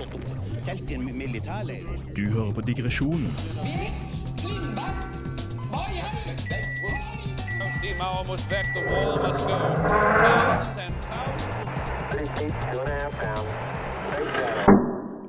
slått opp telt i en militærleir. Du hører på Digresjonen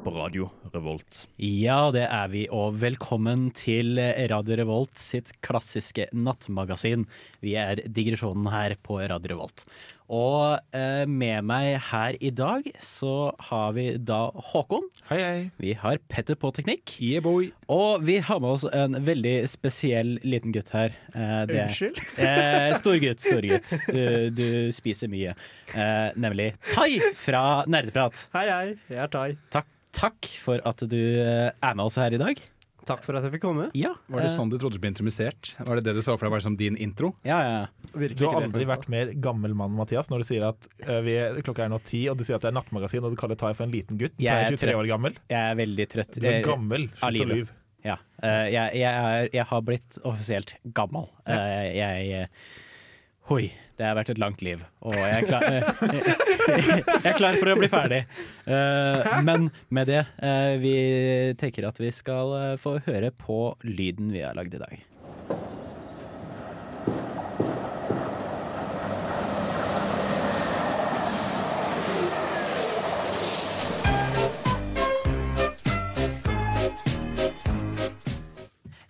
på Radio Revolt. Ja, det er vi, og velkommen til Radio Revolt sitt klassiske nattmagasin. Vi er digresjonen her på Radio Revolt. Og eh, med meg her i dag så har vi da Håkon. Hei, hei. Vi har Petter på teknikk. Yeah, boy. Og vi har med oss en veldig spesiell liten gutt her. Eh, det- Unnskyld? Eh, Storgutt, storgutt. Du, du spiser mye. Eh, nemlig Tai fra Nerdeprat. Hei, hei. Jeg er Tai. Takk, takk for at du eh, er med oss her i dag. Takk for at jeg fikk komme. Ja, Var det eh, sånn du trodde du ble intromisert? Var det det du så for deg var som din intro? Ja, ja. Du har aldri vært mer gammel mann, Mathias, når du sier at eh, vi, klokka er nå ti, og du sier at det er nattmagasin, og du kaller Tai for en liten gutt. Jeg er er 23 trøtt. år gammel. Jeg er veldig trøtt. Du er gammel. Slutt å lyve. Ja. Eh, jeg, jeg, er, jeg har blitt offisielt gammel. Eh, jeg eh, Hoi. Det har vært et langt liv, og jeg er klar, jeg er klar for å bli ferdig. Eh, men med det, eh, vi tenker at vi skal eh, få høre på lyden vi har lagd i dag.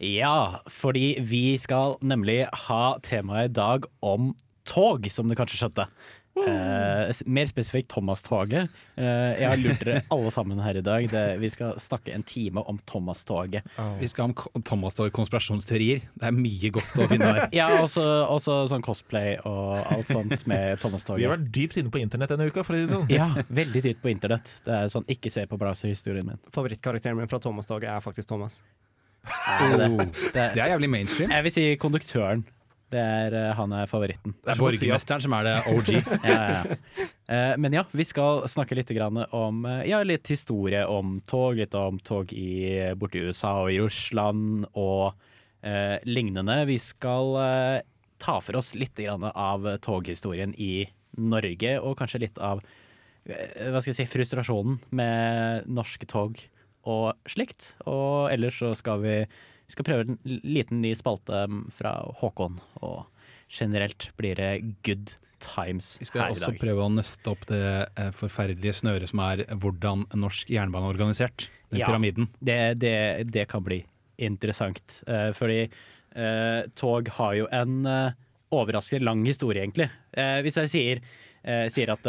Ja, fordi vi skal nemlig ha temaet i dag om tog, som du kanskje skjønte. Eh, mer spesifikt Thomas-toget. Eh, jeg har lurt dere alle sammen her i dag. Det, vi skal snakke en time om Thomas-toget. Vi skal om Thomas-tog konspirasjonsteorier. Det er mye godt å finne her. Ja, også, også sånn cosplay og alt sånt med Thomas-toget. Vi har vært dypt inne på internett denne uka, for å si det sånn. Ja, veldig dypt på internett. Det er sånn, Ikke se på browserhistorien min. Favorittkarakteren min fra Thomas-toget er faktisk Thomas. Er det det? Det, Det er jævlig mainstream. jeg vil si konduktøren. Det er, eh, han er favoritten. Det er borgermesteren som er det OG. ja, ja, ja. Eh, Men ja, vi skal snakke litt om eh, ja, litt historie om tog. Litt om tog i, borte i USA og i Russland og eh, lignende. Vi skal eh, ta for oss litt av toghistorien i Norge, og kanskje litt av hva skal jeg si, frustrasjonen med norske tog og slikt. Og ellers så skal vi, vi skal prøve en liten ny spalte mm, fra Håkon, og generelt blir det good times her i dag. Vi skal også prøve å nøste opp det eh, forferdelige snøret som er hvordan norsk jernbane er organisert. Den Ja. pyramiden. Det, det, det kan bli interessant. Eh, fordi eh, tog har jo en eh, overraskende lang historie, egentlig. Eh, hvis jeg sier, eh, sier at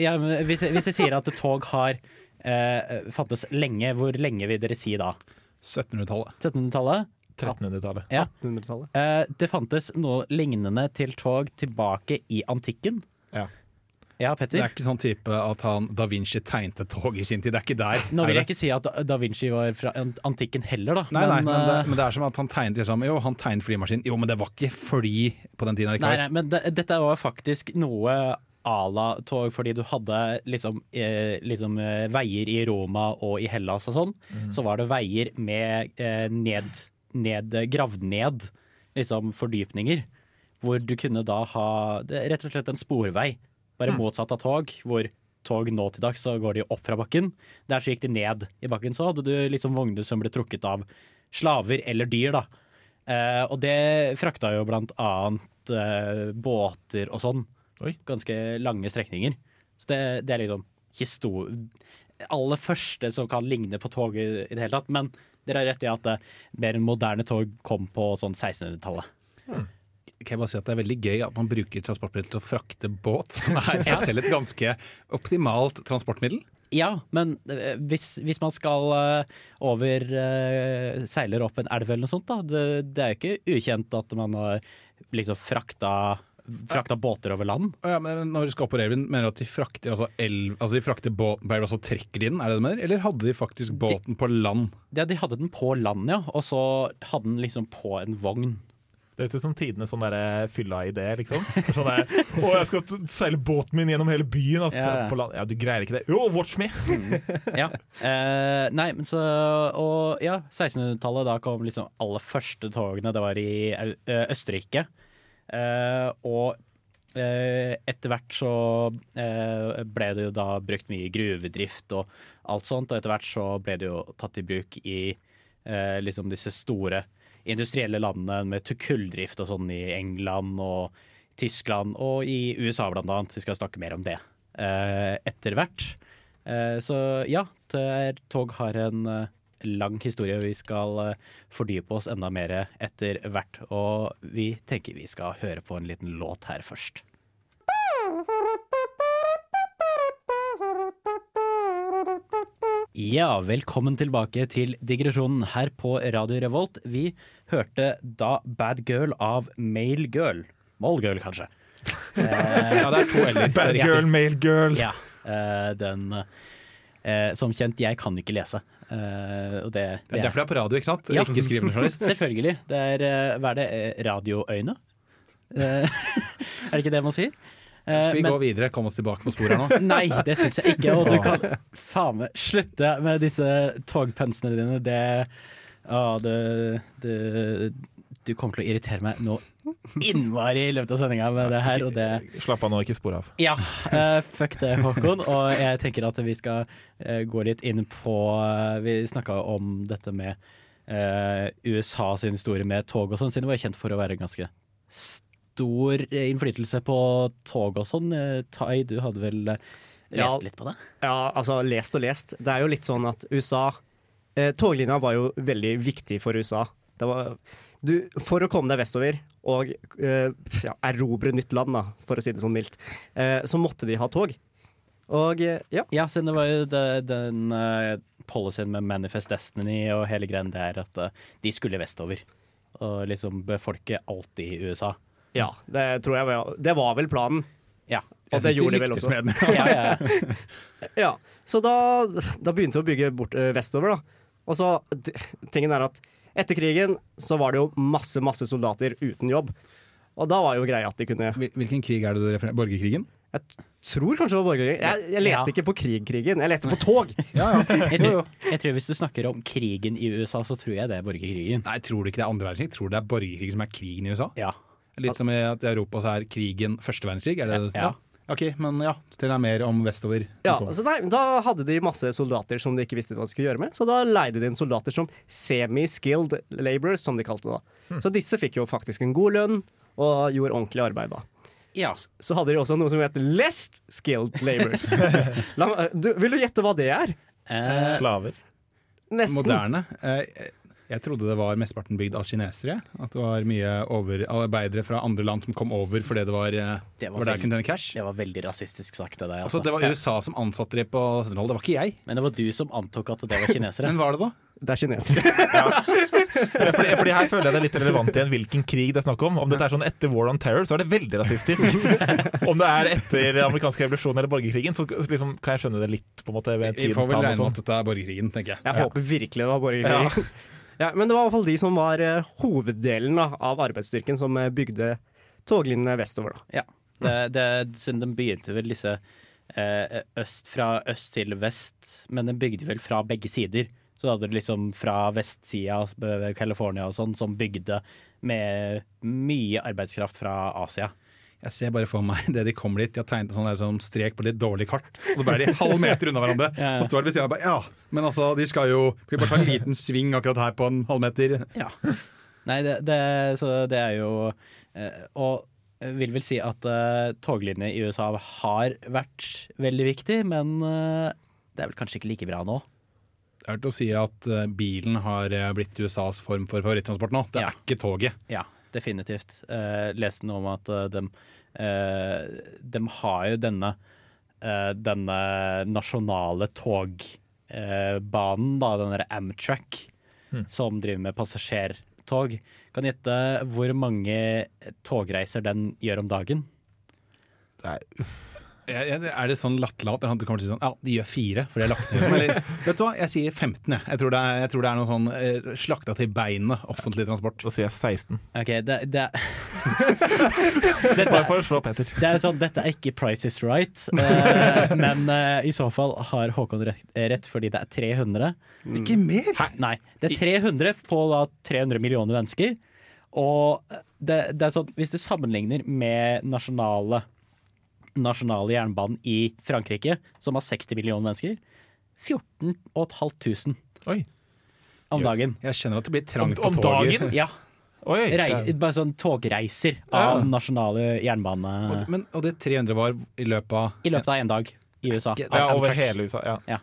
ja, hvis, jeg- hvis jeg sier at tog har fantes lenge, hvor lenge vil dere si da? 1700-tallet. 1700-tallet? 1300-tallet. Ja. 1800-tallet. Eh, det fantes noe lignende til tog tilbake i antikken. Ja. Ja, Petter? Det er ikke sånn type at han da Vinci tegnte tog i sin tid. Det er ikke der. Nå vil jeg ikke si at Da Vinci var fra antikken heller, da. Nei, nei, men, det, eh, men det er som at han tegnet liksom, Jo, han tegnet flymaskin. Jo, men det var ikke fly på den tiden. Nei, nei, men det, dette var faktisk noe à la tog, fordi du hadde liksom, eh, liksom eh, veier i Roma og i Hellas og sånn. Så var det veier med eh, ned, ned, gravd ned liksom fordypninger. Hvor du kunne da ha rett og slett en sporvei, bare motsatt av tog. Hvor tog nå til dags så går de opp fra bakken. Der så gikk de ned i bakken. Så hadde du liksom vogner som ble trukket av slaver eller dyr, da. Eh, og det frakta jo blant annet eh, båter og sånn. Oi. Ganske lange strekninger. Så det, det er liksom histor... Aller første som kan ligne på tog i, det hele tatt. Men dere har rett i at det, mer moderne tog kom på sånn 1600-tallet. Kan jeg bare si at Det er veldig gøy at man bruker transportmiddel til å frakte båt, som er i seg selv et ganske optimalt transportmiddel. Ja, men eh, hvis, hvis man skal eh, over eh, Seiler opp en elv eller noe sånt, da. Det, det er jo ikke ukjent at man har liksom frakta, frakta båter over land. Ja, men når du skal på elven, mener du at de frakter altså elv, altså de frakter båten på elv, og så trekker de den? Er det det mener? Eller hadde de faktisk båten på land? Ja, de hadde den på land, ja. Og så hadde den liksom på en vogn. Det høres ut som tidenes sånn der fylla-idé, liksom. Sånn der, 'Å, jeg skal seile båten min gjennom hele byen', altså. Ja, ja. På land. Ja, du greier ikke det. Jo, watch me! Ja. Eh, nei, men så Og ja, 1600-tallet, da kom liksom aller første togene. Det var i Au- eh, Østerrike. Eh, og eh, etter hvert så eh, ble det jo da brukt mye gruvedrift og alt sånt, og etter hvert så ble det jo tatt i bruk i liksom disse store industrielle landene med kulldrift og sånn i England og Tyskland og i USA blant annet. Vi skal snakke mer om det etter hvert. Så ja, tog har en lang historie. Vi skal eh, fordype oss enda mer etter hvert. Og vi tenker vi skal høre på en liten låt her først. Ja, velkommen tilbake til digresjonen her på Radio Revolt. Vi hørte da Bad Girl av Male Girl. Mall Girl, kanskje. Ja, det er to l-er. Bad girl, male girl. Ja, eh, den eh, Som kjent, jeg kan ikke lese. Eh, og det, Det er derfor det er på radio, ikke sant? Ja. Ikke skrivende journalist. Selvfølgelig. Det er, eh, hva er det, eh, radioøyne? Er det ikke det man sier? Skal vi men- gå videre, komme oss tilbake på sporet nå? Nei, det syns jeg ikke. Og du kan faen meg slutte med disse togpensene dine. Det Å, det, det Du kommer til å irritere meg nå innmari i løpet av sendinga med det her, og det Slapp av nå, ikke spor av. Ja, uh, fuck det, Håkon. Og jeg tenker at vi skal uh, gå litt inn på uh, Vi snakka om dette med eh, USA sin historie med tog og sånn, siden det var kjent for å være ganske stor innflytelse på tog og sånn. Tai, du hadde vel Ja. lest litt på det? Ja, altså lest og lest. Det er jo litt sånn at USA eh, Toglinja var jo veldig viktig for USA. Det var, du, for å komme deg vestover og uh, ja, erobre nytt land, da, for å si det sånn mildt, uh, så måtte de ha tog. Og uh, ja. Ja, siden det var jo det, den uh, policyen med Manifest Destiny og hele greien der at de skulle vestover. Og liksom befolke alt i USA. ja, det tror jeg var, det var vel planen. Ja. Og det gjorde de vel også. med den. ja, ja. Ja, så da, da begynte vi å bygge bort eh, vestover, da. Og så, tingen er at etter krigen så var det jo masse, masse soldater uten jobb. Og da var jo greia at de kunne Hvilken krig er det du refererer Borgerkrigen? Jeg Tror kanskje det var borgerkrigen. Jeg, jeg leste Ja. ikke på krigkrigen, jeg leste på tog. Jeg tror, jeg tror Hvis du snakker om krigen i USA, så tror jeg det er borgerkrigen. Nei, tror du ikke det er andre verdenskrig? Tror du det er borgerkrig som er krigen i USA? Ja. Litt som i at i Europa så er krigen første verdenskrig? Er det det? Ja. Ok, men ja, til det er mer om vestover. Ja, så nei, Da hadde de masse soldater som de ikke visste hva de skulle gjøre med. Så da leide de inn soldater som semi-skilled labourers, som de kalte det. da. Så disse fikk jo faktisk en god lønn og gjorde ordentlig arbeid da. ja. Så hadde de også noe som het less skilled labourers. La, meg- du, vil du gjette hva det er? Eh, Slaver. Nesten. Moderne. Eh, Jeg trodde det var mesteparten bygd av kinesere. At det var mye over, arbeidere fra andre land som kom over fordi det var, eh, Det var var der kunne tjene cash. det var veldig rasistisk sagt av deg. Altså, Altså. det var USA som ansatte dem på 70-tallet, det var ikke jeg. Men det var du som antok at det var kinesere. Men hva er det da? Det er kinesere. Fordi, fordi Her føler jeg det er litt relevant igjen hvilken krig det er snakk om. Om dette er sånn etter War on Terror, så er det veldig rasistisk. Om det er etter amerikansk revolusjon eller borgerkrigen, så liksom kan jeg skjønne det litt. på en måte ved Vi får vel regne med sånn. at dette er borgerkrigen, tenker jeg. Jeg håper virkelig det var borgerkrigen. Ja. Men det var i hvert fall de som var eh, hoveddelen da, av arbeidsstyrken som eh, bygde toglinjene vestover. da. Ja. Det, det, siden de begynte vel disse eh, øst, fra øst til vest, men den bygde vel fra begge sider. Så da hadde du liksom fra vestsida, eh, California og sånn, som bygde med mye arbeidskraft fra Asia. Jeg ser bare for meg det de kommer dit. De har tegnet sånn, sånn strek på litt dårlig kart, og så ble de halv meter unna hverandre. Ja. Og står det ved siden av bare ja, men altså, de skal jo Skal vi bare ta en liten sving akkurat her på en halvmeter? Ja. Nei, det, det, så det er jo eh, Og vil vel si at uh, toglinjer i USA har vært veldig viktig, men eh, det er vel kanskje ikke like bra nå. Jeg har hørt å si at eh, bilen har eh, blitt USAs form for favorittransport nå. Det Ja. er ikke toget. Ja, definitivt. Uh, leste noe om at uh, de, har jo denne, eh, denne nasjonale togbanen, da, den der Amtrak, som driver med passasjertog. Kan gjette hvor mange togreiser den gjør om dagen? Jeg, jeg, er det sånn latterlat at han kommer til å si sånn Ja, de gjør fire, for de har lagt ned. Eller, vet du hva, jeg sier 15, jeg. Jeg tror det er, jeg tror det er noe sånn eh, slakta til beinet offentlig transport. Da sier jeg 16. Ok, det, det, Bare for å slå Petter. det er sånn, Dette er ikke Price is right, eh, men eh, i så fall har Håkon rett, rett fordi det er 300. Ikke mer! Nei, det er 300 på da 300 millioner mennesker. Og det, det er sånn, hvis du sammenligner med nasjonale, nasjonale jernbanen i Frankrike, som har 60 millioner mennesker, 14 500 Oi. om dagen. Jeg skjønner at det blir trangt Om, om på toget. dagen? Ja, Oi. rei, det- bare sånn togreiser Ja. av nasjonale jernbane Og, men, og det 300 var i løpet av i løpet av én dag i USA. Ja, over hele USA. Ja. Ja.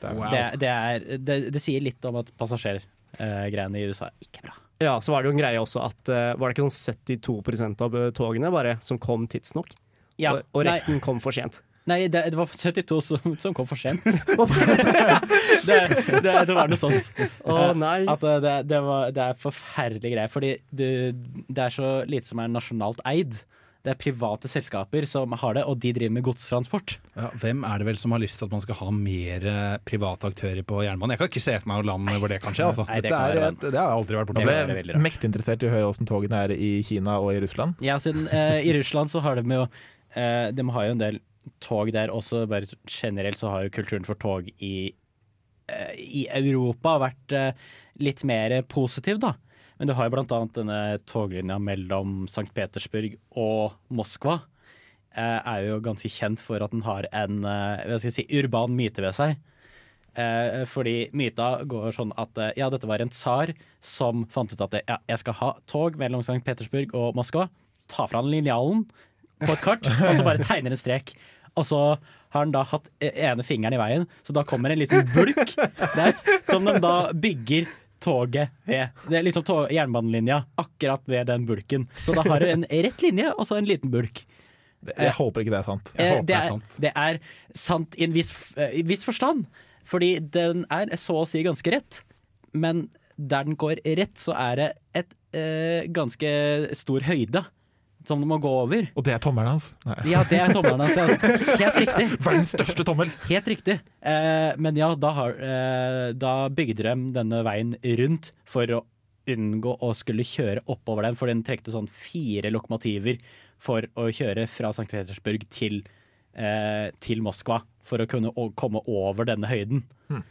Det er- Wow. Det, det, er, det, det sier litt om at passasjergreiene i USA ikke er bra. Ja, så var det jo en greie også at eh, Var det ikke noen 72 av eh, togene bare som kom tidsnok? Ja, og, og resten kom for sent. Nei, nei det, det var 72 som, som kom for sent. det, det, det var noe sånt. Å nei! At eh, det, det, var, det er forferdelige greier. Fordi du, det er så lite som er nasjonalt eid. Det er private selskaper som har det, og de driver med godstransport. Ja, hvem er det vel som har lyst til at man skal ha mer eh, private aktører på jernbanen? Jeg kan ikke se for meg noe land hvor det kan skje. Altså. Nei, det kan er, være det har jeg aldri vært Jeg borti. Veldig ble mektig interessert i å høre åssen togene er i Kina og i Russland. Ja, siden eh, I Russland så har de jo De har jo en del tog der også. Bare generelt så har jo kulturen for tog i, eh, i Europa vært eh, litt mer positiv, da. Men du har jo annet denne toglinja mellom St. Petersburg og Moskva. Eh, er jo ganske kjent for at den har en eh, hva skal si, urban myte ved seg. Eh, fordi myta går sånn at eh, ja, dette var en tsar som fant ut at ja, jeg skal ha tog mellom St. Petersburg og Moskva. Ta fra han linjalen på et kart, og så bare tegner en strek. Og så har han da hatt e- ene fingeren i veien, så da kommer en liten bulk der som de da bygger toget ved. Det er liksom tog, jernbanelinja akkurat ved den bulken. Så da har du en rett linje og så en liten bulk. Jeg håper ikke det er sant. Eh, det, det er er, sant. det er sant i en viss, eh, i viss forstand. Fordi den er så å si ganske rett. Men der den går rett, så er det et eh, ganske stor høyde som du må gå over. Og det er tommelen hans. Nei. Ja, det er tommelen hans. ja. Helt riktig. Verdens største tommel! Helt riktig. Eh, men ja, da, har, eh, da bygde de denne veien rundt for å unngå å skulle kjøre oppover den, for den trekte sånn fire lokomotiver for å kjøre fra St. Petersburg til, eh, til Moskva. For å kunne komme over denne høyden.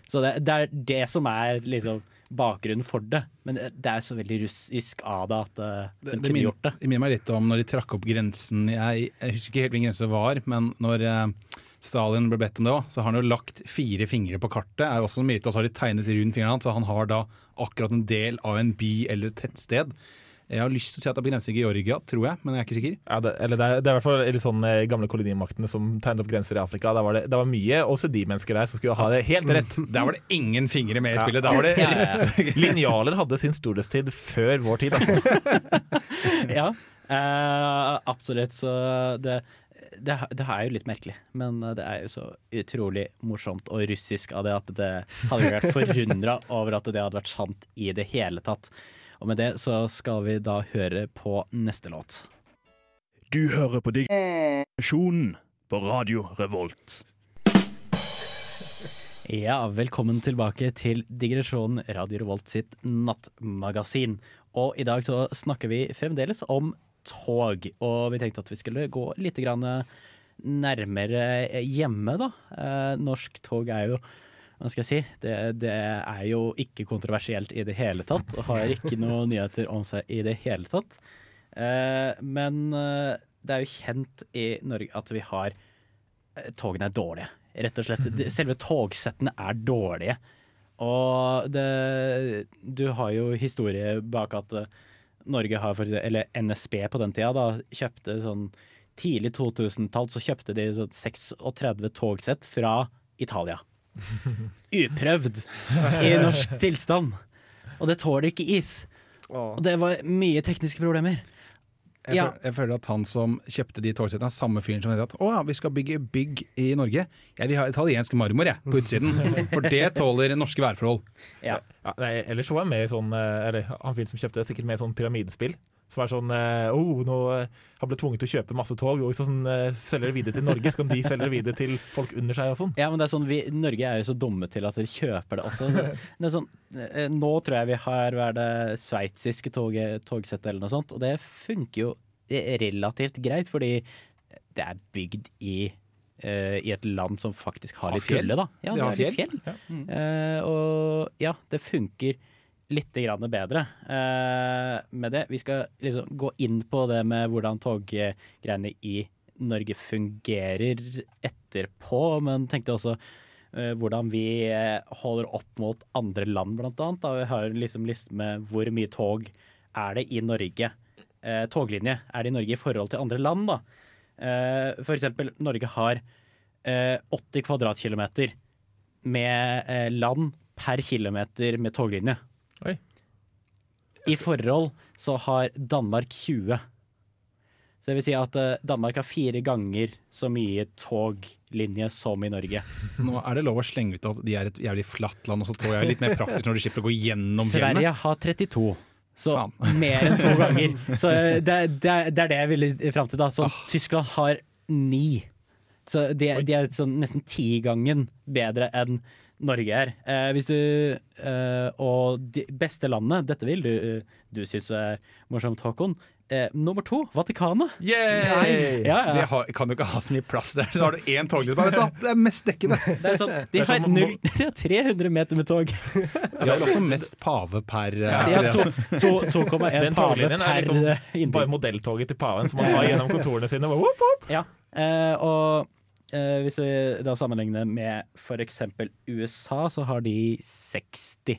Så det, det er det som er liksom bakgrunnen for det. Men det, er så veldig russisk av det at eh, de Det, kunne min, gjort det. det minner meg litt om når de trakk opp grensen Jeg, jeg husker ikke helt hvilken grense det var, men når eh, Stalin ble bedt om det òg, så har han jo lagt fire fingre på kartet. Er også myte, og så har de tegnet rundt fingrene hans, så han har da akkurat en del av en by eller et tettsted. Jeg har lyst til å si at det er på grense i Georgia, tror jeg, men jeg er ikke sikker. Ja, det, eller det, er, det er i hvert fall litt sånn eh, gamle kolonimaktene som tegnet opp grenser i Afrika. Der var det, det var mye OCD-mennesker der som skulle ha det helt rett. Der var det ingen fingre med i Ja. spillet. Der var det Ja, ja, ja. Linjaler hadde sin storhetstid før vår tid. Altså. ja, eh, absolutt. Så det, det, det er jo litt merkelig, men det er jo så utrolig morsomt og russisk av det at det hadde vært forundra over at det hadde vært sant i det hele tatt. Og med det så skal vi da høre på neste låt. Du hører på digresjonen på Radio Revolt. Ja, velkommen tilbake til Digresjonen Radio Revolt sitt nattmagasin. Og i dag så snakker vi fremdeles om tog, og vi tenkte at vi skulle gå litt grann nærmere hjemme, da. Eh, norsk tog er jo hva skal jeg si, det, det er jo ikke kontroversielt i det hele tatt, og har ikke noen nyheter om seg i det hele tatt. Eh, men eh, det er jo kjent i Norge at vi har eh, Togene er dårlige, rett og slett. Selve togsettene er dårlige. Og det, du har jo historie bak at eh, Norge har for, Eller NSB på den tida da, kjøpte sånn Tidlig 2000-tall så kjøpte de sånn 36 togsett fra Italia. Uprøvd i norsk tilstand. Og det tåler ikke is. Og det var mye tekniske problemer. Jeg, Ja. føler, jeg føler at han som kjøpte de togsettene, er samme fyren som vet at å ja, vi skal bygge bygg i Norge. Jeg vil ha italiensk marmor jeg, på utsiden, for det tåler norske værforhold. Ja. Ja, nei, ellers så var han med i sånn eh, Eller han fyren som kjøpte det, sikkert med i sånn pyramidespill. Som er sånn eh, oh, nå, har blitt tvunget til å kjøpe masse tog, og hvis han eh, selger det videre til Norge, så kan de selge det videre til folk under seg og sånn. Ja, men det er sånn, vi, Norge er jo så dumme til at dere kjøper det også. Det er sånn, eh, nå tror jeg vi har hva er det sveitsiske tog, togsettet eller noe sånt, og det funker jo relativt greit, fordi det er bygd i, eh, i et land som faktisk har litt fjell. fjell da. Ja, Det det har er fjell. Ja. Mm. Uh, og ja, det funker litt bedre eh, med det. Vi skal liksom gå inn på det med hvordan toggreiene i Norge fungerer etterpå, men tenkte også eh, hvordan vi eh, holder opp mot andre land, blant annet. Da. Vi har liksom liste med hvor mye tog er det i Norge. Toglinje er det i Norge i forhold til andre land, da. For eksempel, Norge har eh, 80 kvadratkilometer med land per kilometer med toglinje. Oi. I forhold så har Danmark 20. Så det vil si at eh, Danmark har fire ganger så mye toglinje som i Norge. Nå er det lov å slenge ut at de er et jævlig flatt land, og så tror jeg litt mer praktisk når de slipper å gå gjennom fjellene. Sverige har 32. Så Faen. mer enn to ganger. Så eh, det, det, det er det jeg ville fram til. da Så Ah. Tyskland har ni. Så de, de er sånn nesten tigangen bedre enn Norge er. Eh, hvis du eh, Og de beste landet, dette vil du, eh, du synes er morsomt, Håkon. Eh, nummer to, Vatikanet. Yeah! Ja, Det har, kan jo ikke ha så mye plass der. Så har du én bare, Vet du det er mest dekkende. Det er sånn, de er har, null, de har 300 meter med tog. De har også mest pave per ja, De har ikke det? to- to- 2,1 Den pave toglinjen er per liksom eh, Bare modelltoget til paven som man har gjennom kontorene sine. Whoop, whoop. Ja, eh, og eh, hvis vi da sammenligner med f.eks. USA, så har de 60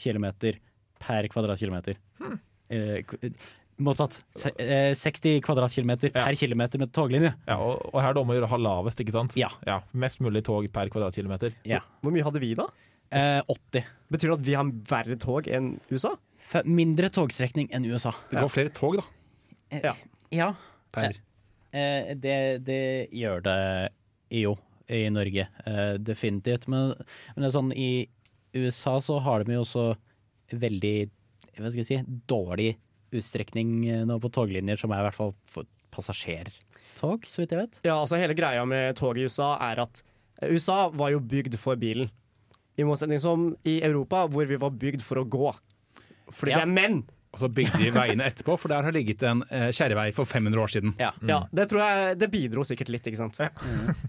km per kvadratkilometer. Eh, motsatt. Se, eh, 60 kvadratkilometer Ja. per kilometer med toglinje. Ja, og, og her er det om å gjøre å ha lavest, ikke sant? Ja. ja. Mest mulig tog per kvadratkilometer. Ja. Hvor mye hadde vi da? Eh, 80. Betyr det at vi har verre tog enn USA? F mindre togstrekning enn USA. Det går flere tog, da. Eh, Ja. ja. Per. Eh, det, det gjør det jo i Norge, eh, definitivt. Men, men det er sånn i USA så har de jo også veldig hva skal jeg si, dårlig utstrekning eh, nå på toglinjer, som er i hvert fall for passasjertog, så vidt jeg vet. Ja, altså Hele greia med tog i USA er at eh, USA var jo bygd for bilen. I motsetning som i Europa, hvor vi var bygd for å gå. Fordi Ja. det er menn! Og så bygde de veiene etterpå, for der har ligget en eh, kjerrevei for 500 år siden. Ja. Ja, Det tror jeg Det bidro sikkert litt, ikke sant.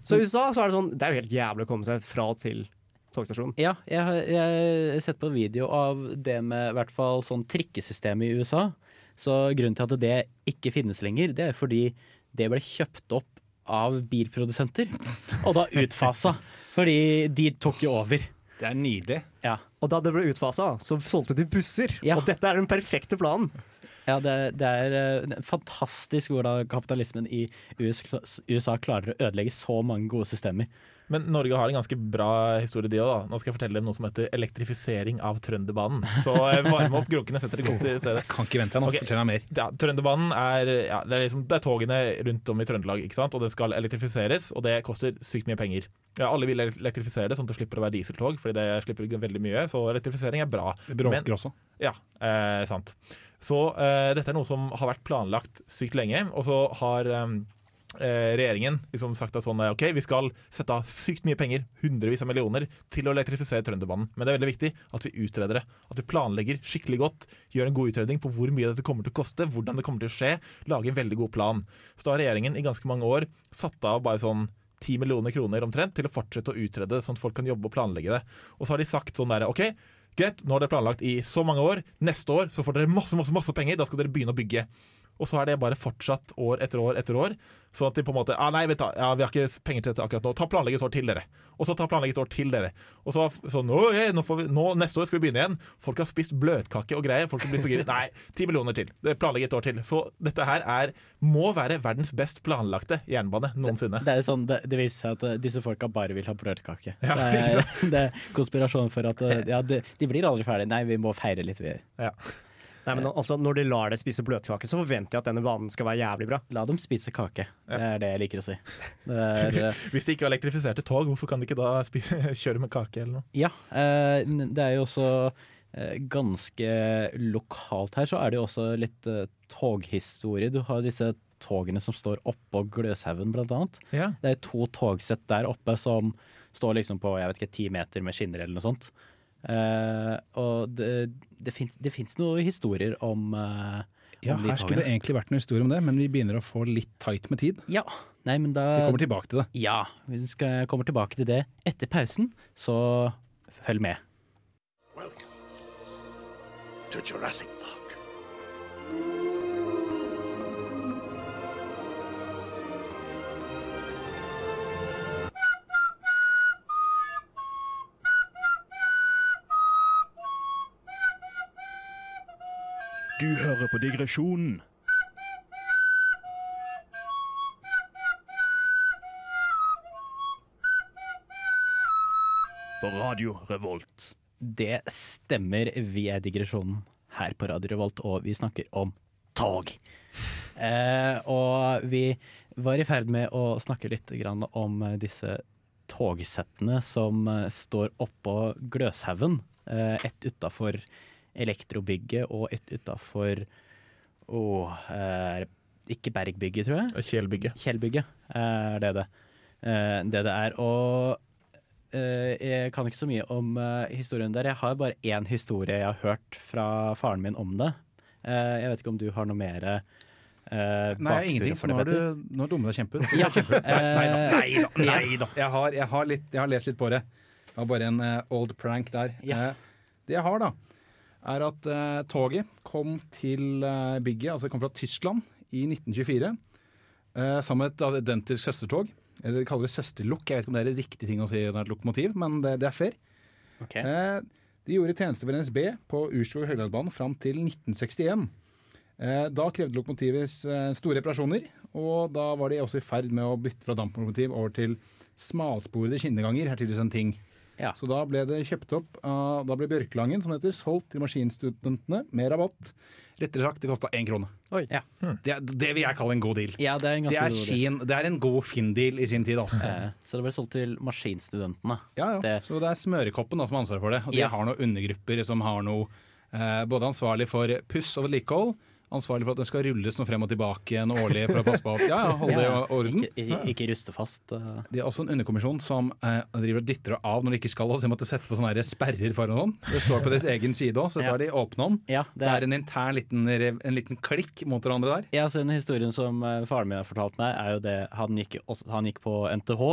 Så i USA så er det sånn Det er jo helt jævlig å komme seg fra og til togstasjonen. Ja, jeg har jeg har sett på video av det med i hvert fall sånn trikkesystem i USA. Så grunnen til at det ikke finnes lenger, det er fordi det ble kjøpt opp av bilprodusenter, og da utfasa. Fordi de tok jo over. Det er nydelig. Ja, Og da det ble utfasa, så solgte de busser. Ja. Og dette er den perfekte planen. ja det, det er eh, fantastisk hvordan kapitalismen i USA, USA klarer å ødelegge så mange gode systemer. Men Norge har en ganske bra historie, de òg. Nå skal jeg fortelle dem noe som heter elektrifisering av Trønderbanen. Så eh, varme opp grunkene, sett dere godt i stedet. Kan ikke vente nå. Okay. Fortell meg mer. Ja, Trønderbanen er, ja, det er, liksom, det er togene rundt om i Trøndelag, ikke sant? og det skal elektrifiseres, og det koster sykt mye penger. Ja, alle vil elektrifisere det, sånn at det slipper å være dieseltog, fordi det slipper veldig mye, så elektrifisering er bra. Det bråker Men- også. Ja, eh, sant. Så eh, dette er noe som har vært planlagt sykt lenge, og så har eh, regjeringen liksom sagt at sånn, eh, ok, vi skal sette av sykt mye penger, hundrevis av millioner, til å elektrifisere Trønderbanen. Men det er veldig viktig at vi utreder det. At vi planlegger skikkelig godt, gjør en god utredning på hvor mye dette kommer til å koste, hvordan det kommer til å skje, lage en veldig god plan. Så da har regjeringen i ganske mange år satt av bare sånn 10 millioner kroner omtrent til å fortsette å utrede det, sånn at folk kan jobbe og planlegge det. Og så har de sagt sånn der, ok, greit, nå har dere planlagt i så mange år, neste år så får dere masse, masse, masse penger, da skal dere begynne å bygge. Og så er det bare fortsatt år etter år etter år. Sånn at de på en måte ah, Nei, vet du, ja, vi har ikke penger til dette akkurat nå. Ta planlegget et år til, dere. Og så ta planlegget et år til, dere. Og så sånn okay, nå får vi, nå, Neste år skal vi begynne igjen. Folk har spist bløtkake og greier. Folk blir så giret. Nei, ti millioner til. Det Planlegge et år til. Så dette her er må være verdens best planlagte jernbane noensinne. Det, er sånn, det, det viser seg at eh, disse folka bare vil ha bløtkake. Ja, det, er, det er konspirasjon for at eh, ja, de, de blir aldri ferdig. Nei, vi må feire litt. Vi. Ja. Nei, men altså, Når de lar deg spise bløtkake, så forventer jeg at denne banen skal være jævlig bra. La dem spise kake. Det er det jeg liker å si. Er, eh, Hvis de ikke har elektrifiserte tog, hvorfor kan de ikke da spise, kjøre med kake eller noe? ja, eh, det er jo også eh, ganske lokalt her, så er det jo også litt toghistorie. Du har disse togene som står oppå Gløshaugen, blant annet. Ja. Det er to togsett der oppe som står liksom på jeg vet ikke, ti meter med skinner eller noe sånt. Eh, og det, det, fins, noen historier om, uh, Ja, om her skulle det egentlig vært noen historie om det, men vi begynner å få litt tight med tid. Ja. Nei, men da Så vi kommer tilbake til det. Ja, vi skal kommer tilbake til det etter pausen, så følg med. to Jurassic Park. Du hører på Digresjonen. På Radio Revolt. Det stemmer, vi er digresjonen her på Radio Revolt, og vi snakker om tog. Eh, og vi var i ferd med å snakke litt om disse togsettene som eh, står oppå Gløshaugen. Eh, ett utafor Elektrobygget og ett utafor oh, eh, Ikke Bergbygget, tror jeg. Kjelbygget. Kjelbygget er det det. Eh, det det er. Og eh, jeg kan ikke så mye om eh, historien der. Jeg har bare én historie jeg har hørt fra faren min om det. Eh, jeg vet ikke om du har noe mer uh, Nei, ingenting. Så nå har du nå dummer deg kjempeut. Ja, Nei da, nei da. Nei da. Jeg, har, jeg, har litt, jeg har lest litt på det. Jeg har bare en old prank der. Ja. Eh, det jeg har, da, er at eh, toget kom til eh, bygget, altså det kom fra Tyskland i 1924, eh, sammen med et identisk søstertog. Eller de kaller det søsterlokk. Jeg vet ikke om det er en riktig ting å si når det er et lokomotiv, men det, det er fair. Okay. Eh, de gjorde tjeneste for NSB på Urskog-Høglandsbanen fram til 1961. Eh, da krevde lokomotivets eh, store reparasjoner, og da var de også i ferd med å bytte fra damplokomotiv over til smalsporede skinneganger. Her tydeligvis en ting. Ja. Så da ble det kjøpt opp av Da ble Bjørklangen som det heter, solgt til maskinstudentene med rabatt. Rettere sagt, det kosta én krone. Oi. Ja. Det, det vil jeg kalle en god deal. ja, det er en Det er. Finn, det er en god Finn-deal i sin tid, altså. Eh, Så det ble solgt til maskinstudentene. Ja, ja. Det- Så det er Smørekoppen da, som har ansvaret for det. Og de Ja. har noen undergrupper som har noe eh, både ansvarlig for puss og vedlikehold, ansvarlig for at den skal rulles noe frem og tilbake igjen årlig for å passe på at ja, ja, holde det i orden. Ikke, ikke, ruste fast. eh. De har også en underkommisjon som eh, driver og dytter av når de ikke skal, og så de måtte sette på sånne sperrer foran hånd. Det står på deres egen side òg, så tar Ja. de åpne om. Ja, Det er en intern liten, en liten klikk mot hverandre der. Ja, så den historien som eh, faren min har fortalt meg, er jo det Han gikk, han gikk på NTH.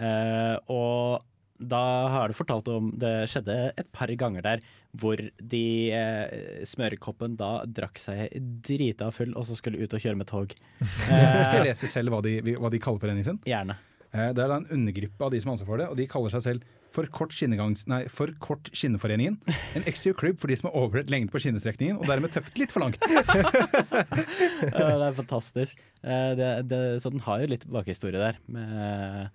eh, og da har du fortalt om Det skjedde et par ganger der hvor de eh, smørekoppen da drakk seg drita full og så skulle ut og kjøre med tog. Skal jeg Eh, lese selv hva de, hva de kaller foreningen sin? gjerne. Eh, Det er da en undergruppe av de som har ansvar for det, og de kaller seg selv For kort, nei, for kort skinneforeningen. En eksklusiv klubb for de som har overhørt lengden på skinnestrekningen, og dermed tøft litt for langt. Det er fantastisk. Eh, det, det, så den har jo litt bakhistorie der. Med,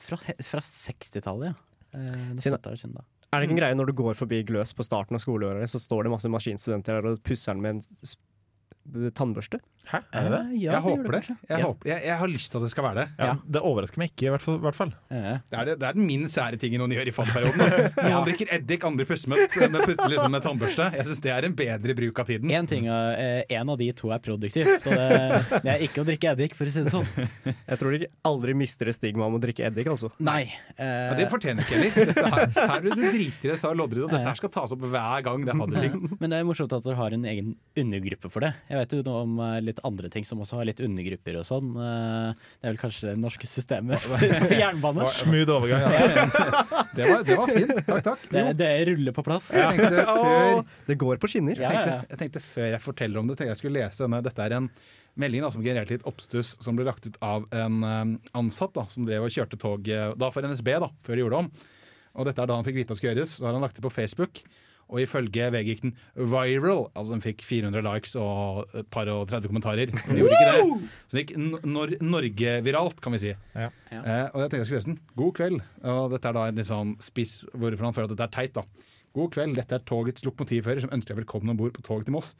fra fra 60-tallet, ja. Eh, det da. Er det ikke en greie når du går forbi Gløs på starten av skoleåret, så står det masse maskinstudenter der og pusser den med en tannbørste? Hæ, er det det? Eh, ja, Jeg det håper det. det. Jeg, Ja. håper, jeg, jeg har lyst til at det skal være det. Ja, det overrasker meg ikke, i hvert fall. hvert fall. Eh, Det er, det, det er den minst sære tingen noen gjør i fadderperioden. Noen drikker eddik, andre pusser med, med, liksom med tannbørste. Jeg syns det er en bedre bruk av tiden. En, ting, eh, en av de to er produktivt, og det, er ikke å drikke eddik, for å si det sånn. Jeg tror de aldri mister det stigmaet om å drikke eddik, altså. Nei. Ja, Eh, det fortjener ikke heller. Her, her blir du dritdress sa Loddrid, og dette her skal tas opp hver gang det er fadderligg. men det er morsomt at dere har en egen undergruppe for det. Jeg vet jo noe om eh, litt andre ting som også har litt undergrupper og sånn. Eh, Det er vel kanskje det norske systemet for jernbane. Smooth overgang. Ja. Det var, det var fint. Takk, takk. Det, Jo, det ruller på plass. jeg før Det går på skinner. Jeg tenkte, jeg tenkte før jeg forteller om det, tenkte jeg skulle lese denne. Dette er en melding da, som genererte litt oppstuss, som ble lagt ut av en eh, ansatt da, som drev og kjørte tog da for NSB, da, før de gjorde det om. Og dette er da han fikk vite at skulle gjøres. Så har han lagt det på Facebook. Og ifølge VG gikk den viral. Altså den fikk 400 likes og et par og 30 kommentarer. Så den gjorde ikke det. Så den gikk Nor Norge-viralt, kan vi si. Ja. Ja. Eh, og jeg tenkte jeg skulle lese den. God kveld. Og dette er da en litt sånn spiss hvorfor han føler at dette er teit. da. God kveld, dette er togets lokomotivfører som ønsker deg velkommen om bord på toget til Moss.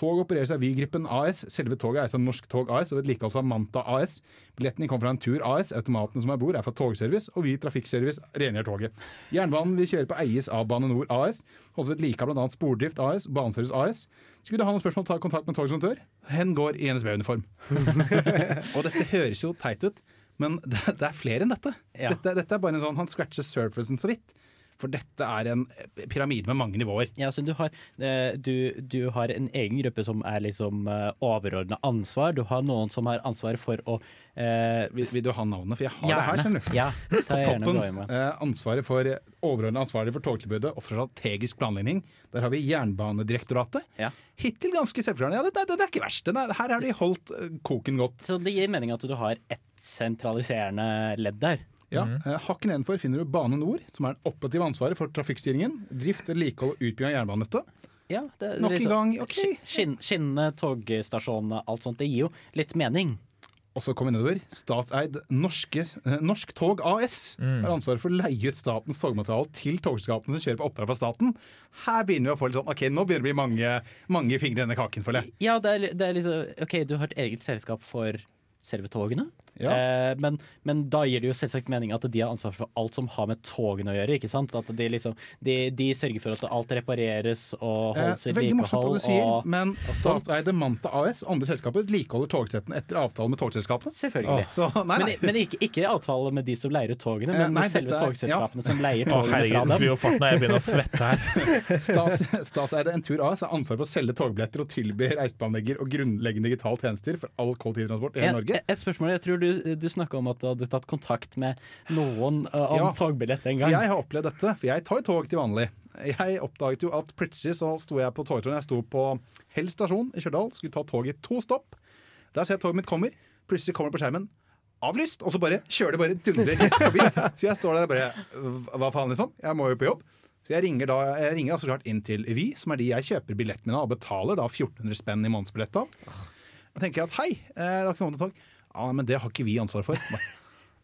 Toget opereres av Vy-gruppen AS. Selve toget eies av Norsk Tog AS og vedlikeholdes av Manta AS. Billettene kommer fra en Tur AS. Automatene som er bord, er fra Togservice, og Vy Trafikkservice rengjør toget. Jernbanen vi kjører på eies av Bane Nor AS. Holdes vedlike av bl.a. Spordrift AS og Baneservice AS. Skulle du ha noen spørsmål, ta kontakt med togets montør. Hen går i NSB-uniform. og dette høres jo teit ut, men det, det er flere enn dette. Ja. dette. Dette er bare en sånn, Han scratcher surfacen så vidt. For dette er en pyramide med mange nivåer. Ja, så du har, eh, du, du har en egen gruppe som er liksom overordna ansvar. Du har noen som har ansvar for å eh, Vil, vil du ha navnet? For jeg har det her, Gjerne. skjønner du. Ja, ta gjerne Toppen. Eh, ansvaret for overordna ansvarlig for togtilbudet og for strategisk planlegging. Der har vi Jernbanedirektoratet. Ja. Hittil ganske selvforklarende. Ja, det, det, det er ikke verst. Er, her har de holdt eh, koken godt. Så det gir mening at du har ett sentraliserende ledd der. Ja, eh, Hakken nedenfor finner du Bane Nor, som er den operative ansvaret for trafikkstyringen, drift, vedlikehold og utbygging av jernbanenettet. Ja, det, Nok en liksom- gang, ok. sk- Skinn, skinnende togstasjonene, alt sånt. Det gir jo litt mening. Og så kommer vi nedover. Statseid Norske, eh, Norsk Tog AS har ansvaret for å leie ut statens togmateriale til togselskapene som kjører på oppdrag fra staten. Her begynner vi å få litt sånn Ok, nå begynner det å bli mange, mange fingre i denne kaken, føler jeg. Ja, det er, det er liksom OK, du har et eget selskap for selve togene. Ja. Eh, men, men da gir det jo selvsagt mening at de har ansvar for alt som har med togene å gjøre. ikke sant? At de, liksom, de, de sørger for at alt repareres og Eh, holdes i veldig morsomt hva vedlikehold. du sier, og- men statseide Manta AS og andre selskaper vedlikeholder togsettene etter avtale med togselskapene. Selvfølgelig. Så nei, Men, nei. men ikke, ikke avtale med de som leier ut togene, Eh, men nei, med selve dette togselskapene togselskapene som leier togene togene herregud, fra skru dem. opp farten når jeg begynner å svette her. Stats, statseide Entur AS har ansvar for å selge togbilletter og tilby reiseplanlegger og grunnleggende digitale tjenester for all kollektivtransport i hele Norge. et spørsmål, jeg tror du, du snakka om at du hadde tatt kontakt med noen uh, om Ja. togbillett en gang. jeg har opplevd dette, for jeg tar tog til vanlig. Jeg oppdaget jo at plutselig så sto jeg på togtråden. Jeg sto på Hell stasjon i Stjørdal, skulle ta toget to stopp. Der ser jeg toget mitt kommer. Plutselig kommer det på skjermen avlyst, og så bare kjører det bare dundrer rett forbi. Så jeg står der og bare Hva faen, liksom? Jeg må jo på jobb. Så jeg ringer da Jeg ringer altså klart inn til Vy, som er de jeg kjøper billett av, og betaler da 1400 spenn i månedsbillett av. Da tenker jeg at hei, eh, det har ikke kommet noe tog. Ja, men det har ikke vi ansvar for.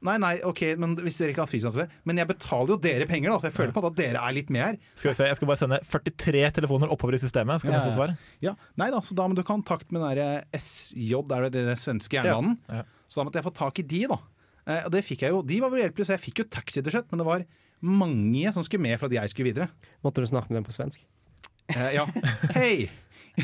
Nei, nei, ok, men hvis dere ikke har fysiansvar Men jeg betaler jo dere penger, da, så jeg føler på at dere er litt med her. Skal vi se, Jeg skal bare sende 43 telefoner oppover i systemet. Skal vi Ja, få ja. svar? Ja, nei da, så da må du ha kontakt med den der SJ, er det den svenske jernbanen. Ja, ja. Så da måtte jeg få tak i de, da. Eh, og det fikk jeg jo. De var vel hjelpelige, så jeg fikk jo taxi til slutt. Men det var mange som skulle med for at jeg skulle videre. Måtte du snakke med dem på svensk? Eh, ja. Hei!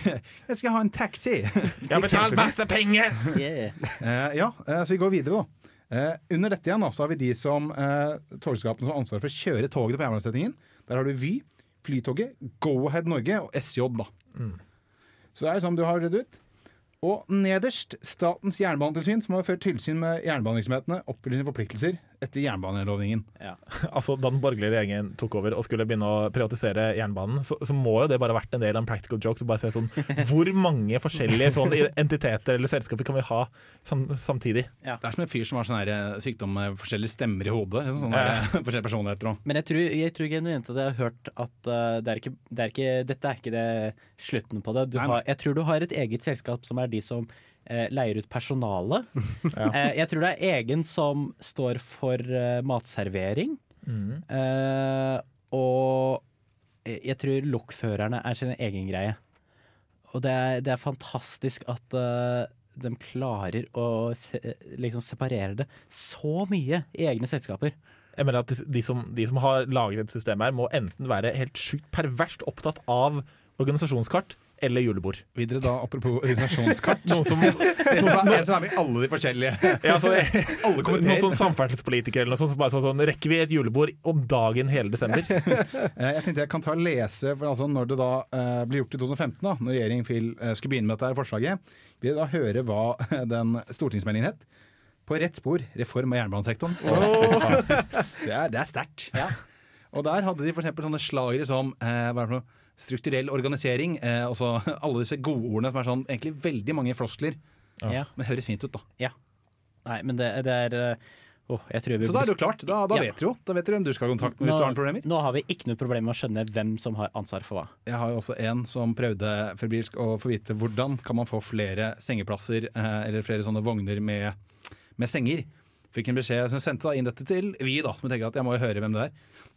Jeg skal ha en taxi! Jeg har betalt masse penger! Yeah. Eh, ja, eh, så vi går videre, da. Eh, under dette igjen da, så har vi de som eh, togselskapene som har ansvar for å kjøre toget på jernbanestrekningen. Der har du Vy, Flytoget, Go-Ahead Norge og SJ. da. Så det er sånn du har redd ut. Og nederst Statens jernbanetilsyn, som har ført tilsyn med jernbanevirksomhetene, oppfyller sine forpliktelser etter jernbanelovgivningen. Altså, Da den borgerlige regjeringen tok over og skulle begynne å privatisere jernbanen, så, så må jo det bare ha vært en del av en practical joke. Så bare se sånn, Hvor mange forskjellige sånne entiteter eller selskaper kan vi ha sam samtidig? Det er som en fyr som har sånn eh, sykdom med forskjellige stemmer i hodet. Sånne Ja. forskjellige personligheter også. Men jeg tror, jeg tror genuint at jeg har hørt at uh, det er ikke, det er ikke, dette er ikke det slutten på det. Har, jeg tror du har et eget selskap som er de som leier ut personale. Eh, jeg tror det er egen som står for eh, matservering. Eh, og jeg tror lokførerne er sin egen greie. Og det er, det er fantastisk at uh, de klarer å se, liksom separere det så mye i egne selskaper. Jeg mener at de, de, som, de som har laget et system her, må enten være helt sjukt perverst opptatt av organisasjonskart eller julebord. Videre da, apropos organisasjonskart. Noen som, som, er, som er med i alle de forskjellige. ja, så, Alle noen sånn samferdselspolitikere eller noe sånt som bare sånn, sånn Rekker vi et julebord om dagen hele desember? Eh, Jeg tenkte jeg kan ta og lese, for altså når det da uh, ble gjort i 2015, da, når regjeringen eh, skulle begynne med dette her forslaget, vil da høre hva den stortingsmeldingen het. På rett spor reform av jernbanesektoren. Oh. Det er, det er sterkt. Og der hadde de for eksempel sånne slagere som eh, hva er det for noe? Strukturell organisering. Eh, også, alle disse godordene som er sånn egentlig veldig mange floskler, Ja. men høres fint ut, da. Nei, men det, det er oh, jeg tror vi Så da er det jo klart. Da, da Ja. vet du jo. Da vet du hvem du skal ha kontakt med hvis du har problemer. nå har vi ikke noe problem med å skjønne hvem som har ansvar for hva. Jeg har jo også en som prøvde febrilsk å få vite hvordan kan man få flere sengeplasser eh, eller flere sånne vogner med, med senger. Fikk en beskjed som sendte inn dette til vi, da, som tenker at jeg må jo høre hvem det er.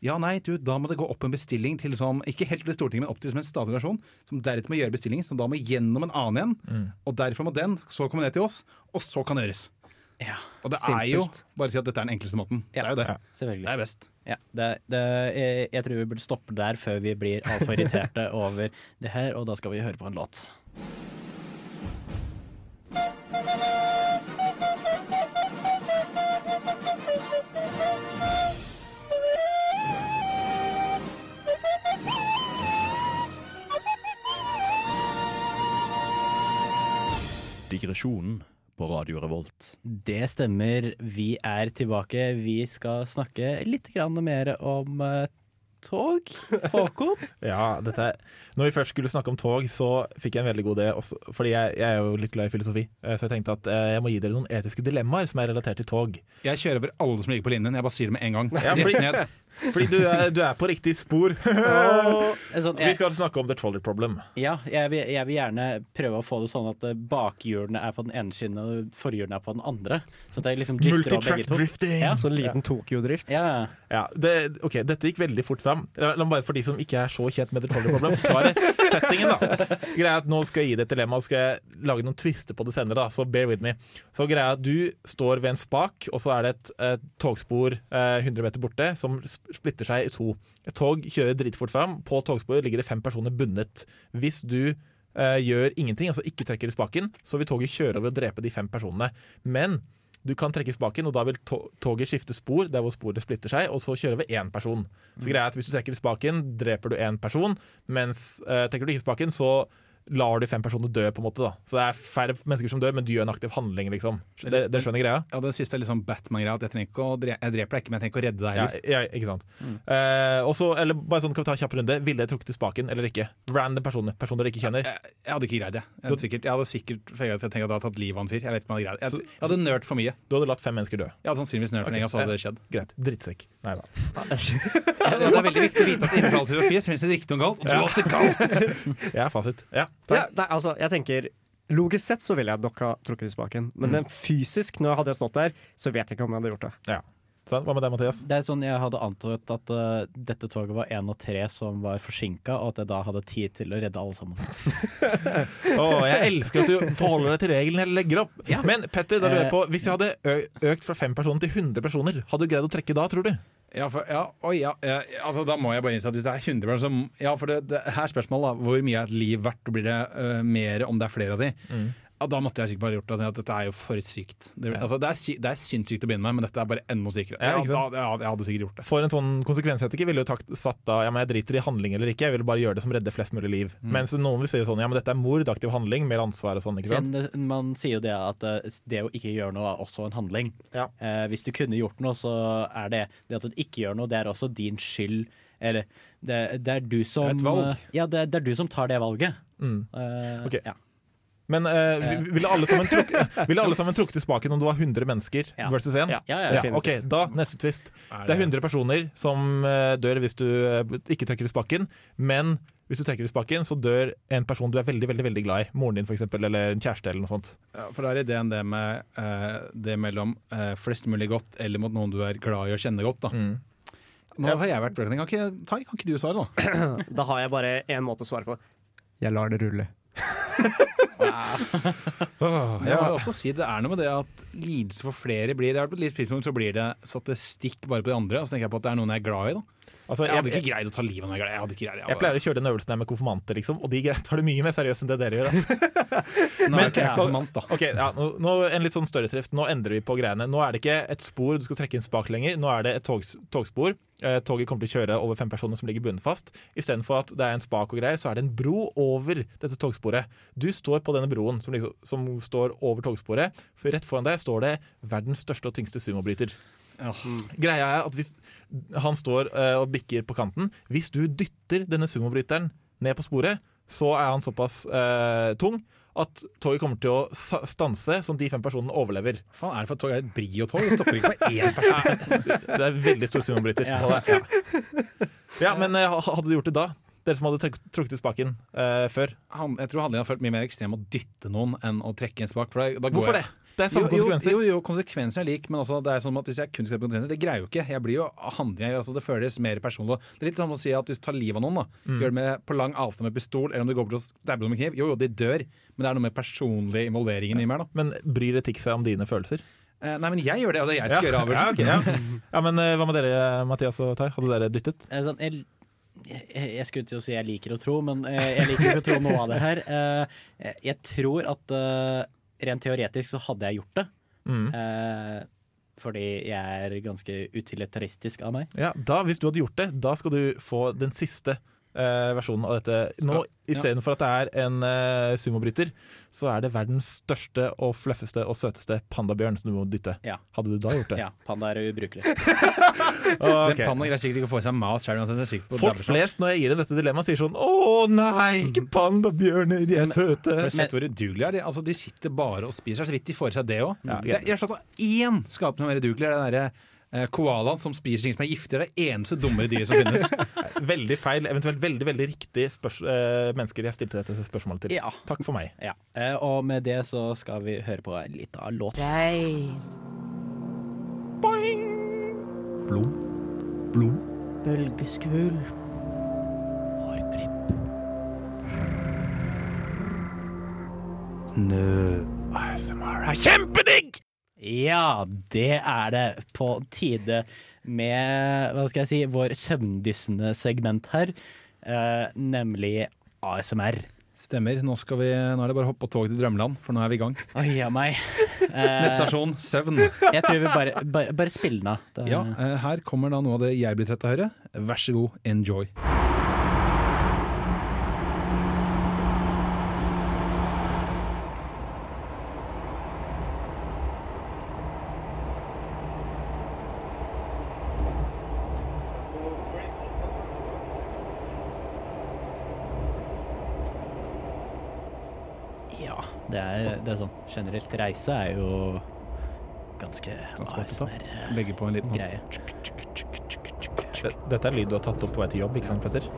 Ja, nei, du, da må det gå opp en bestilling til som, ikke helt til Stortinget, men opp til som en statlig organisasjon, som deretter må gjøre bestillingen, som da må gjennom en annen igjen. Og derfor må den så komme ned til oss, og så kan det gjøres. Ja, Og det er jo bare å si at dette er den enkleste måten. Det er jo det. Det selvfølgelig. er best. Ja, det, det, jeg, jeg tror vi burde stoppe der før vi blir altfor irriterte over det her, og da skal vi høre på en låt. Digresjonen på Radio Revolt. Det stemmer. Vi er tilbake. Vi skal snakke litt mer om eh, tog. Håkon? Ja, dette er Når vi først skulle snakke om tog, så fikk jeg en veldig god idé. Også, fordi jeg, jeg er jo litt glad i filosofi. eh, Så jeg tenkte at eh, jeg må gi dere noen etiske dilemmaer som er relatert til tog. Jeg kjører over alle som ligger på linjen. Jeg bare sier det med en gang. Ja, fordi- ned. Fordi du er, du er på riktig spor. Sånn, Vi skal snakke om the trolley problem. ja, jeg vil, jeg vil gjerne prøve å få det sånn at eh, bakhjulene er på den ene skinnet og forhjulene er på den andre. Så at det liksom Multitrack drifting. Ja. Så en liten Tokyo-drift. Ja, Ja, det, ok, Dette gikk veldig fort fram. La la meg bare for de som ikke er så kjent med the trolley problem, forklare settingen. da Greia at Nå skal jeg gi deg et dilemma og skal jeg lage noen twister på det senere. da Så bear with me. Så greia at Du står ved en spak, og så er det et, et togspor eh, 100 meter borte som splitter seg i to. Et tog kjører dritfort fram. På togsporet ligger det fem personer bundet. Hvis du eh, gjør ingenting, altså ikke trekker i spaken, så vil toget kjøre over og drepe de fem personene. Men du kan trekke spaken, og da vil toget skifte spor der hvor sporet splitter seg, og så kjøre over én person. Så greia er at Hvis du trekker i spaken, dreper du én person, mens eh, trekker du ikke spaken, så lar du fem personer dø, på en måte. da Så det er færre mennesker som dør, men du gjør en aktiv handling, liksom. Det, det skjønner greia? Ja, det siste er sånn Batman-greia. at Jeg trenger ikke å jeg dreper deg ikke, men jeg trenger ikke å redde deg heller. ja, ikke sant. Eh, også, eller bare sånn, kan vi ta en kjapp runde Ville dere trukket i spaken eller ikke? Random personer, personer dere ikke kjenner. Jeg, jeg hadde ikke greid det. Jeg hadde sikkert, jeg hadde sikkert for jeg tenker at jeg hadde tatt livet av en fyr. Jeg vet ikke om jeg hadde greid det. Jeg, jeg hadde nørt for mye. Du hadde latt fem mennesker dø. Hadde sannsynligvis nølt for lenge, og så hadde det skjedd. Greit. Drittsekk. Nei da. Det er veldig viktig å vite at innenfor all filosofi finnes det riktig og galt. Og du valgte galt! Ja, fasit. Ja, Ja, nei, altså, jeg tenker Logisk sett så ville jeg nok ha trukket i spaken, men den fysisk, når jeg hadde stått der, så vet jeg ikke om jeg hadde gjort det. ja. Sånn, Hva med deg, Mathias? Det er sånn Jeg hadde antatt at uh, dette toget var én og tre som var forsinka, og at jeg da hadde tid til å redde alle sammen. Åh, jeg elsker at du forholder deg til reglene jeg legger opp. Men Petter, da lurer jeg på Hvis jeg hadde økt fra fem personer til 100 personer, hadde du greid å trekke da, tror du? Ja, for, ja, oi, ja, ja, altså, da må jeg bare innse at hvis det er 100 som, Ja, for det, det her er spørsmålet, da. Hvor mye er et liv verdt? Blir det uh, mer om det er flere av de? Ja, da måtte jeg sikkert bare gjort det. At dette er jo for sykt. Det, altså, det, er, sy det er sinnssykt å begynne med, men dette er bare enda sykere. Ja, Ja, da, ja, jeg hadde sikkert gjort det. For en sånn konsekvensetiker ville jo takt, satt da Ja, men jeg driter i handling eller ikke, jeg vil bare gjøre det som redder flest mulig liv. Mens noen vil si sånn Ja, men dette er mord, aktiv handling, mer ansvar og sånn, ikke sant? Siden man sier jo det at eh, det å ikke gjøre noe er også en handling. Ja. Eh, hvis du kunne gjort noe, så er det det at du ikke gjør noe, det er også din skyld. Eller det, det er du som Det er et valg. eh, Ja, det, det er du som tar det valget. Mm. Eh, Ok. ja. Men eh, ville alle sammen truk, ville alle sammen trukket i spaken om det var 100 mennesker Ja. versus 1? Ja, ja, Ja, ja. ok, da neste twist. Det er 100 personer som eh, dør hvis du eh, ikke trekker i spaken, men hvis du trekker i spaken, så dør en person du er veldig veldig, veldig glad i. Moren din, eksempel, eller en kjæreste, eller noe sånt. Ja, for da er ideen det med uh, det mellom uh, flest mulig godt eller mot noen du er glad i og kjenner godt. da. Mm. Nå har jeg vært Kan ikke, Tai, kan ikke du svare, da? Da har jeg bare én måte å svare på. Jeg lar det rulle. Jeg må også si Det er noe med det at lidelse for flere blir det er På et tidspunkt så blir det statistikk bare på de andre. Og så tenker jeg på at det er noen jeg er glad i. da Altså, Jeg hadde ikke greid å ta livet av meg. jeg. Jeg hadde ikke greid, jeg pleier å kjøre den øvelsen der med konfirmanter, liksom, og de tar det mye mer seriøst enn det dere gjør. Altså. Nå er ikke jeg konfirmant, da. Ok, ja, nå, nå En litt sånn større trift. Nå endrer vi på greiene. Nå er det ikke et spor du skal trekke inn spak lenger. Nå er det et tog, togspor. Eh, toget kommer til å kjøre over fem personer som ligger bundet fast. Istedenfor at det er en spak og greier, så er det en bro over dette togsporet. Du står på denne broen som, liksom, som står over togsporet. For rett foran deg står det verdens største og tyngste sumobryter. Greia er at hvis han står eh, og bikker på kanten Hvis du dytter denne sumobryteren ned på sporet, så er han såpass eh, tung at toget kommer til å stanse, sånn de fem personene overlever. Faen er det for at tog? Er det et Brio-tog? Det stopper ikke på én person. Det er veldig stor sumobryter. Ja. Ja. ja, men eh, hadde du gjort det da? Dere som hadde trukket i spaken eh, før. Han, jeg tror han har følt mye mer ekstrem å dytte noen enn å trekke en spak. For da, da Hvorfor jeg- det? Det er samme jo, konsekvenser. Jo, jo, jo, konsekvenser er lik, men også det er sånn at hvis jeg kun skal konsekvenser, det greier jo ikke. Jeg blir jo handling, altså Det føles mer personlig. Det er litt som å si at hvis du tar livet av noen, da, Mm. gjør det med, på lang avstand med pistol, eller om du går bort og stabber noen med kniv, jo jo, de dør, men det er noe med personlig involveringen i mer, da. Men bryr etikk seg om dine følelser? Eh, nei, men jeg gjør det, og det er jeg som skal gjøre avgjørelsen. Ja, ok, ja. ja, men eh, hva med dere, Mathias og Tai? Hadde dere dyttet? Eh, Sånn, jeg, jeg, jeg skulle til å si jeg liker å tro, men jeg liker ikke å tro noe av det her. Eh, jeg- tror at rent teoretisk så hadde jeg gjort det. Mm. Eh, fordi jeg er ganske utilitaristisk av meg. Ja, da, Hvis du hadde gjort det, da skal du få den siste eh, versjonen av dette. Nå istedenfor at det er en uh, sumobryter, så er det verdens største og fluffeste og søteste pandabjørn som du må dytte. Ja. Hadde du da gjort det? Ja, panda er ubrukelig. okay. Den pandaen greier sikkert ikke å få i seg mat sjøl. Folk flest, når jeg gir dem dette dilemmaet, sier sånn Å nei, ikke pandabjørner, de er søte. Men, sett hvor udugelige de er? Altså, de sitter bare og spiser så vidt de får i seg det òg. Ja, jeg, har slått av én er mer udugelig. Eh, koalaen som spiser ting som er giftige. Er det eneste dummere dyret som finnes. Veldig feil, eventuelt veldig veldig riktig spørs eh, mennesker jeg stilte dette spørsmålet til. Ja. Takk for meg. Ja. Eh, og med det så skal vi høre på en liten låt. Blom. Blom. Bølgeskvul. ASMR er kjempedigg! Ja, det er det på tide med hva skal jeg si, vår søvndyssende segment her, eh, nemlig ASMR. Stemmer. Nå, skal vi, nå er det bare å hoppe på toget til drømmeland, for nå er vi i gang. Oi ja, meg. Neste Eh, stasjon søvn. jeg tror vi bare, bare, bare spiller den av. Ja, eh, her kommer da noe av det jeg blir trett av å høre. Vær så god, enjoy. Ja, det er, det er sånn generelt. Reise er jo ganske ASMR-greie. Legge på en liten greie. Dette er lyd du har tatt opp på vei til jobb, ikke sant, Petter?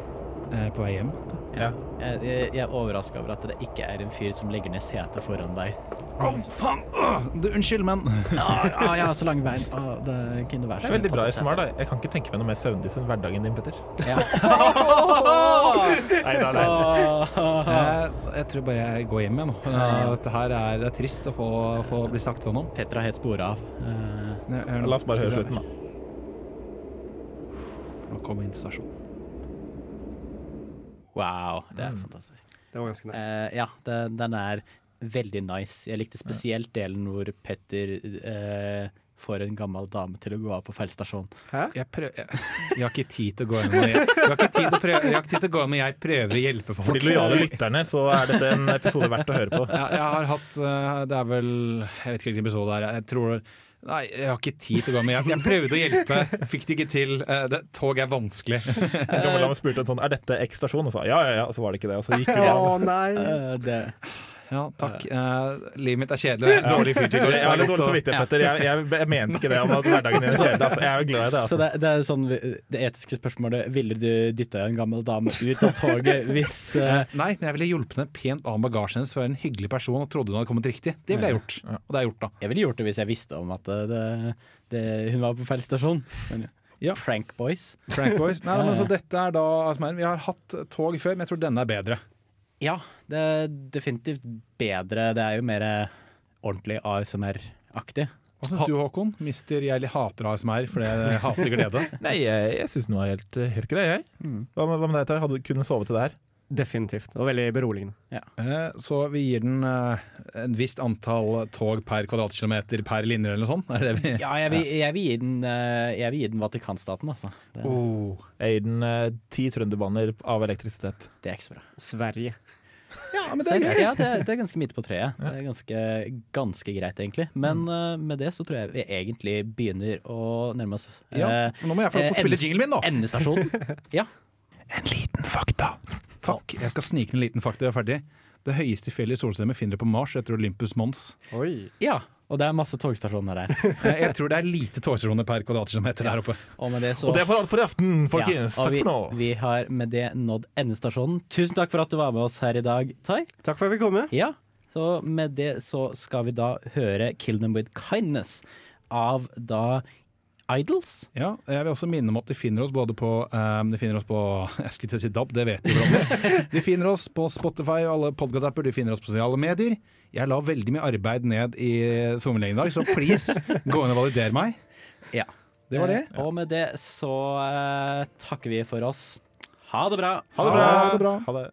Eh, på vei hjem. Ja. Jeg, jeg, jeg er overraska over at det ikke er en fyr som legger ned setet foran deg. Å, faen! Oh, du, unnskyld, men Ah, ah, jeg har så lang bein. Ah, det kunne Det er veldig bra ASMR, da. Jeg kan ikke tenke meg noe mer søvndyss enn hverdagen din, Petter. Ja. Nei, nei, nei. jeg, jeg tror bare jeg går hjem, jeg nå. Eh, Dette her er, det er trist å få, få bli sagt sånn om. Petter har helt spora av. Eh, hør. La oss bare høre slutten, da. Nå kommer inn til stasjonen. wow, det er Mm. fantastisk. Det var ganske nice. Uh, ja, den, den er veldig nice. Jeg likte spesielt delen hvor Petter eh, får en gammel dame til å gå av på feil stasjon. Hæ? Jeg, jeg, jeg har ikke tid til å gå hjem, jeg, jeg, har ikke tid til å prøve, jeg har ikke tid til å gå hjem, men jeg prøver å hjelpe folk. For de lojale lytterne så er dette en episode verdt å høre på. Jeg, jeg har hatt eh, Det er vel Jeg vet ikke hvilken episode det er. Jeg tror Nei, jeg har ikke tid til å gå med. Jeg, jeg prøvde å hjelpe, fikk det ikke til. Eh, Det, tog er vanskelig. En Gammel dame spurte en sånn Er dette X stasjon? Og sa ja, ja, ja, og så var det ikke det. Og så gikk hun av. nei! Eh, det, Ja, takk. Uh, livet mitt er kjedelig. Dårlig fyrtid. Sorry, jeg har litt dårlig samvittighet, Petter. Jeg, jeg, jeg mente ikke det om at hverdagen din er kjedelig. Altså. Jeg er jo glad i det. så Altså. det, det er sånn det etiske spørsmålet Ville du dytta en gammel dame ut av toget hvis uh... Nei, men jeg ville hjulpet henne pent av bagasjen hennes for en hyggelig person og trodde hun hadde kommet riktig. Det ville jeg gjort. Og det har jeg gjort, da. Jeg ville gjort det hvis jeg visste om at det, det, hun var på feil stasjon. Men Ja. Prank boys. Frank Boys. Nei, men så dette er da altså, Vi har hatt tog før, men jeg tror denne er bedre. Ja, det er definitivt bedre. Det er jo mer ordentlig ASMR-aktig. Hva syns du, Håkon? Mister jeg hater ASMR fordi jeg hater glede. Nei, jeg, jeg syns den var helt, helt grei, jeg. Hva med, hva med deg, Tai? Hadde du kunnet sove til det her? Definitivt. Og veldig beroligende. Ja. Så vi gir den eh, en visst antall tog per kvadratkilometer per linje eller noe sånt? Er det det vi Ja, jeg vil, jeg vil, gi, den, eh, jeg vil gi den Vatikanstaten, altså. Det, Oh. Jeg gir den eh, ti trønderbaner av elektrisitet. det er ikke så bra. Sverige. Ja, men Det er greit. ja, det er, det er ganske midt på treet. Det er ganske, ganske greit, egentlig. Men eh, med det så tror jeg vi egentlig begynner å nærme oss Ja, eh, nå må jeg få lov til å spille jinglen min, da! endestasjonen. Ja. En liten fakta. Takk. Jeg skal snike en liten fakta. Jeg er ferdig. Det høyeste fjellet i solsystemet finner du på Mars etter Olympus Mons. Oi. ja. Og det er masse togstasjoner der. Jeg tror det er lite togstasjoner per kvadratkilometer der oppe. Og med det så Og det var alt for i aften, folkens. Ja, Takk vi, for nå. Vi har med det nådd endestasjonen. Tusen takk for at du var med oss her i dag, Tai. Takk for at vi kom. Med. Ja, så med det så skal vi da høre 'Kill Them With Kindness' av da Idols. Ja, jeg vil også minne om at de finner oss både på um, De finner oss på Jeg skulle til å si DAB, det vet de hvordan. De finner oss på Spotify og alle podkast-apper. De finner oss på sosiale medier. Jeg la veldig mye arbeid ned i sommerlegen i dag, så please, gå inn og valider meg. Ja. Det var det. Eh, Og med det så uh, takker vi for oss. Ha det bra. Ha det bra. Ha det bra. Ha det.